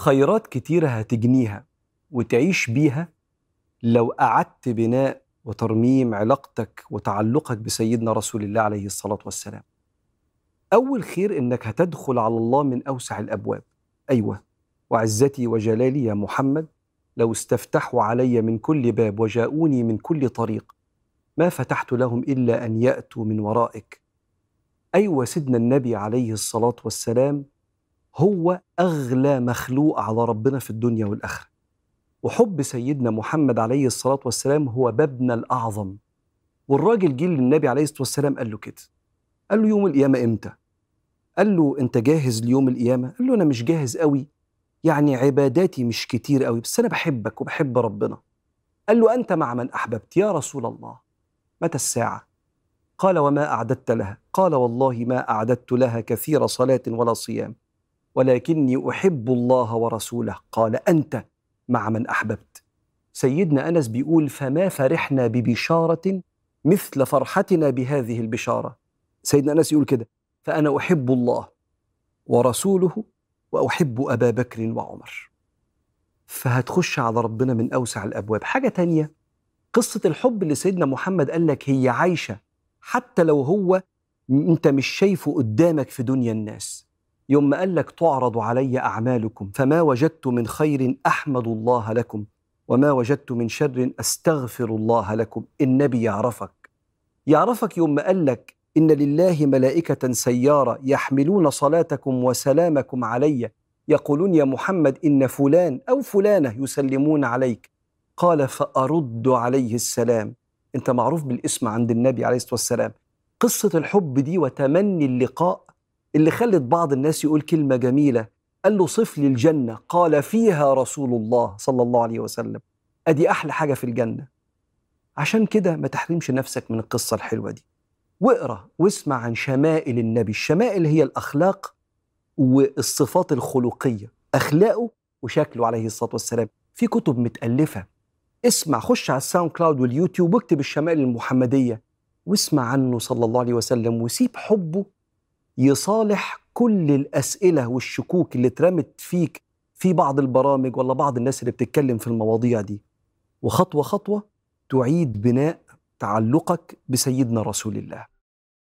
خيرات كتيرة هتجنيها وتعيش بيها لو أعدت بناء وترميم علاقتك وتعلقك بسيدنا رسول الله عليه الصلاة والسلام. أول خير إنك هتدخل على الله من أوسع الأبواب. أيوة وعزتي وجلالي يا محمد لو استفتحوا علي من كل باب وجاءوني من كل طريق ما فتحت لهم إلا أن يأتوا من ورائك. أيوة سيدنا النبي عليه الصلاة والسلام هو أغلى مخلوق على ربنا في الدنيا والآخرة وحب سيدنا محمد عليه الصلاة والسلام هو بابنا الأعظم والراجل جه للنبي عليه الصلاة والسلام قال له كده قال له يوم القيامة إمتى؟ قال له أنت جاهز ليوم القيامة؟ قال له أنا مش جاهز قوي يعني عباداتي مش كتير قوي بس أنا بحبك وبحب ربنا قال له أنت مع من أحببت يا رسول الله متى الساعة؟ قال وما أعددت لها؟ قال والله ما أعددت لها كثير صلاة ولا صيام ولكني أحب الله ورسوله. قال أنت مع من أحببت. سيدنا أنس بيقول فما فرحنا ببشارة مثل فرحتنا بهذه البشارة. سيدنا أنس يقول كده فأنا أحب الله ورسوله وأحب أبا بكر وعمر. فهتخش على ربنا من أوسع الأبواب. حاجة تانية قصة الحب اللي سيدنا محمد قال لك هي عايشة حتى لو هو أنت مش شايفه قدامك في دنيا الناس. يوم ما قال لك تعرض علي أعمالكم فما وجدت من خير أحمد الله لكم وما وجدت من شر أستغفر الله لكم النبي يعرفك. يعرفك يوم ما قال لك إن لله ملائكة سيارة يحملون صلاتكم وسلامكم علي يقولون يا محمد إن فلان أو فلانة يسلمون عليك. قال فأرد عليه السلام. أنت معروف بالاسم عند النبي عليه الصلاة والسلام. قصة الحب دي وتمني اللقاء اللي خلت بعض الناس يقول كلمة جميلة. قال له صف لي الجنة. قال فيها رسول الله صلى الله عليه وسلم. أدي أحلى حاجة في الجنة. عشان كده ما تحرمش نفسك من القصة الحلوة دي. واقرأ واسمع عن شمائل النبي. الشمائل هي الأخلاق والصفات الخلقية. أخلاقه وشكله عليه الصلاة والسلام. في كتب متألفة. اسمع خش على ال SoundCloud واليوتيوب واكتب الشمائل المحمدية. واسمع عنه صلى الله عليه وسلم وسيب حبه يصالح كل الأسئلة والشكوك اللي اترمت فيك في بعض البرامج ولا بعض الناس اللي بتتكلم في المواضيع دي. وخطوة خطوة تعيد بناء تعلقك بسيدنا رسول الله.